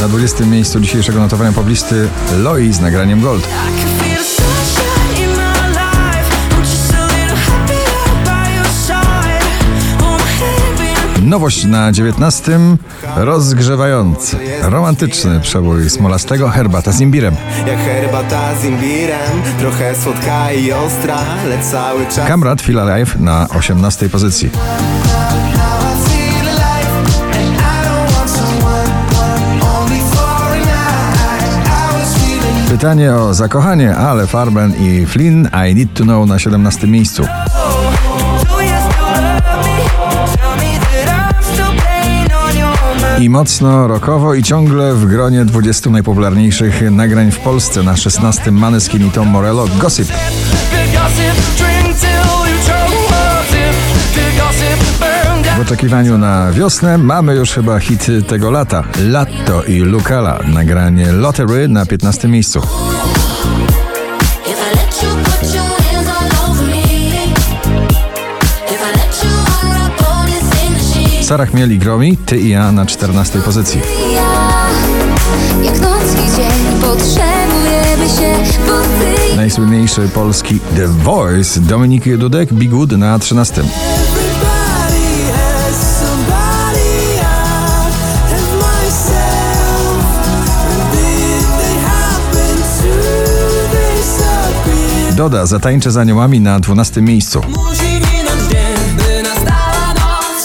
Na 20 miejscu dzisiejszego notowania poblisty Loi z nagraniem Gold. Nowość na 19. Rozgrzewający, romantyczny przebój Smolastego Herbata z imbirem. Jak herbata z imbirem, trochę słodka i ostra, ale cały czas... Kamrat Feel Alive na 18 pozycji. Pytanie o zakochanie, ale Farben i Flynn I Need to Know na 17 miejscu. I mocno rokowo i ciągle w gronie 20 najpopularniejszych nagrań w Polsce na 16 Maneskin i Tom Morello Gossip. W oczekiwaniu na wiosnę mamy już chyba hit tego lata. Latto i Lukala. Nagranie Lottery na 15 miejscu. Sara Chmiel i Gromi, Ty i ja na 14 pozycji. Najsłynniejszy polski The Voice Dominik Dudek, Big Wood na 13. Doda zatańczy z aniołami na 12 miejscu. musi minąć dzień, by nastała noc.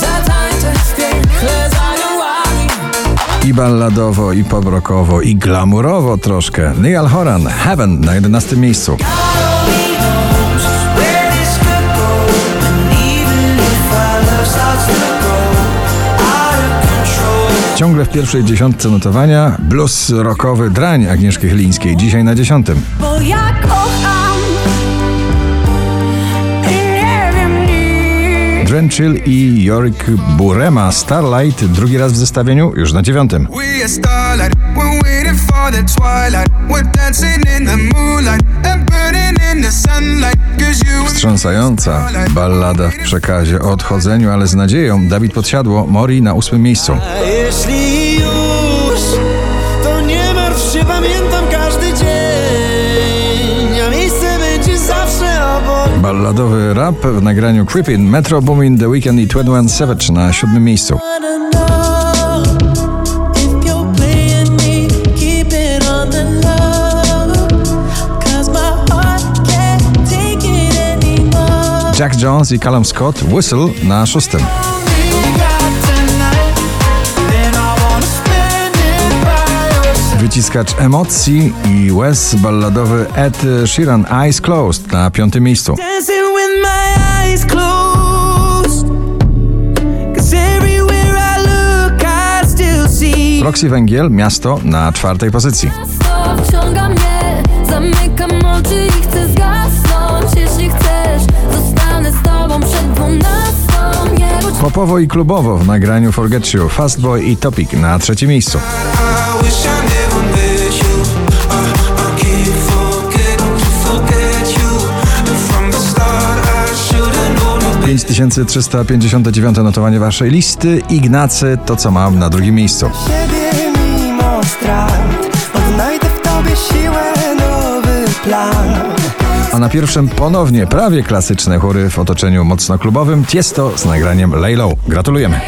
Zatańczę w piekle za aniołami. I balladowo, i pobrokowo, i glamurowo troszkę. Niall Horan, Heaven na 11 miejscu. Ciągle w pierwszej dziesiątce notowania blues rockowy Drań Agnieszki Chylińskiej, dzisiaj na dziesiątym. Bo ja kocham Drenchill i Jorik Burema Starlight drugi raz w zestawieniu, już na dziewiątym. Wstrząsająca ballada w przekazie o odchodzeniu, ale z nadzieją Dawid Podsiadło, Mori na ósmym miejscu. A jeśli już, to nie martw się, pamiętam każdy dzień, a miejsce będzie zawsze obok. Balladowy rap w nagraniu Creepin' Metro Boomin, The Weeknd i 21 Savage na siódmym miejscu. Jack Jones i Callum Scott Whistle na szóstym. Wyciskacz emocji i łez balladowy Ed Sheeran Eyes Closed na piątym miejscu. Roxy Węgiel Miasto na czwartej pozycji. Wciąga mnie Zamykam oczy i chcę zgasnąć Jeśli chcesz, Popowo i klubowo w nagraniu Forget You Fastboy i Topic na trzecim miejscu. I should've known you. 5359 notowanie waszej listy. Ignacy, to co mam na drugim miejscu. siebie mimo strat Odnajdę w tobie siłę, nowy plan A na pierwszym ponownie prawie klasyczne chóry w otoczeniu mocno klubowym Tiesto z nagraniem Lay Low. Gratulujemy.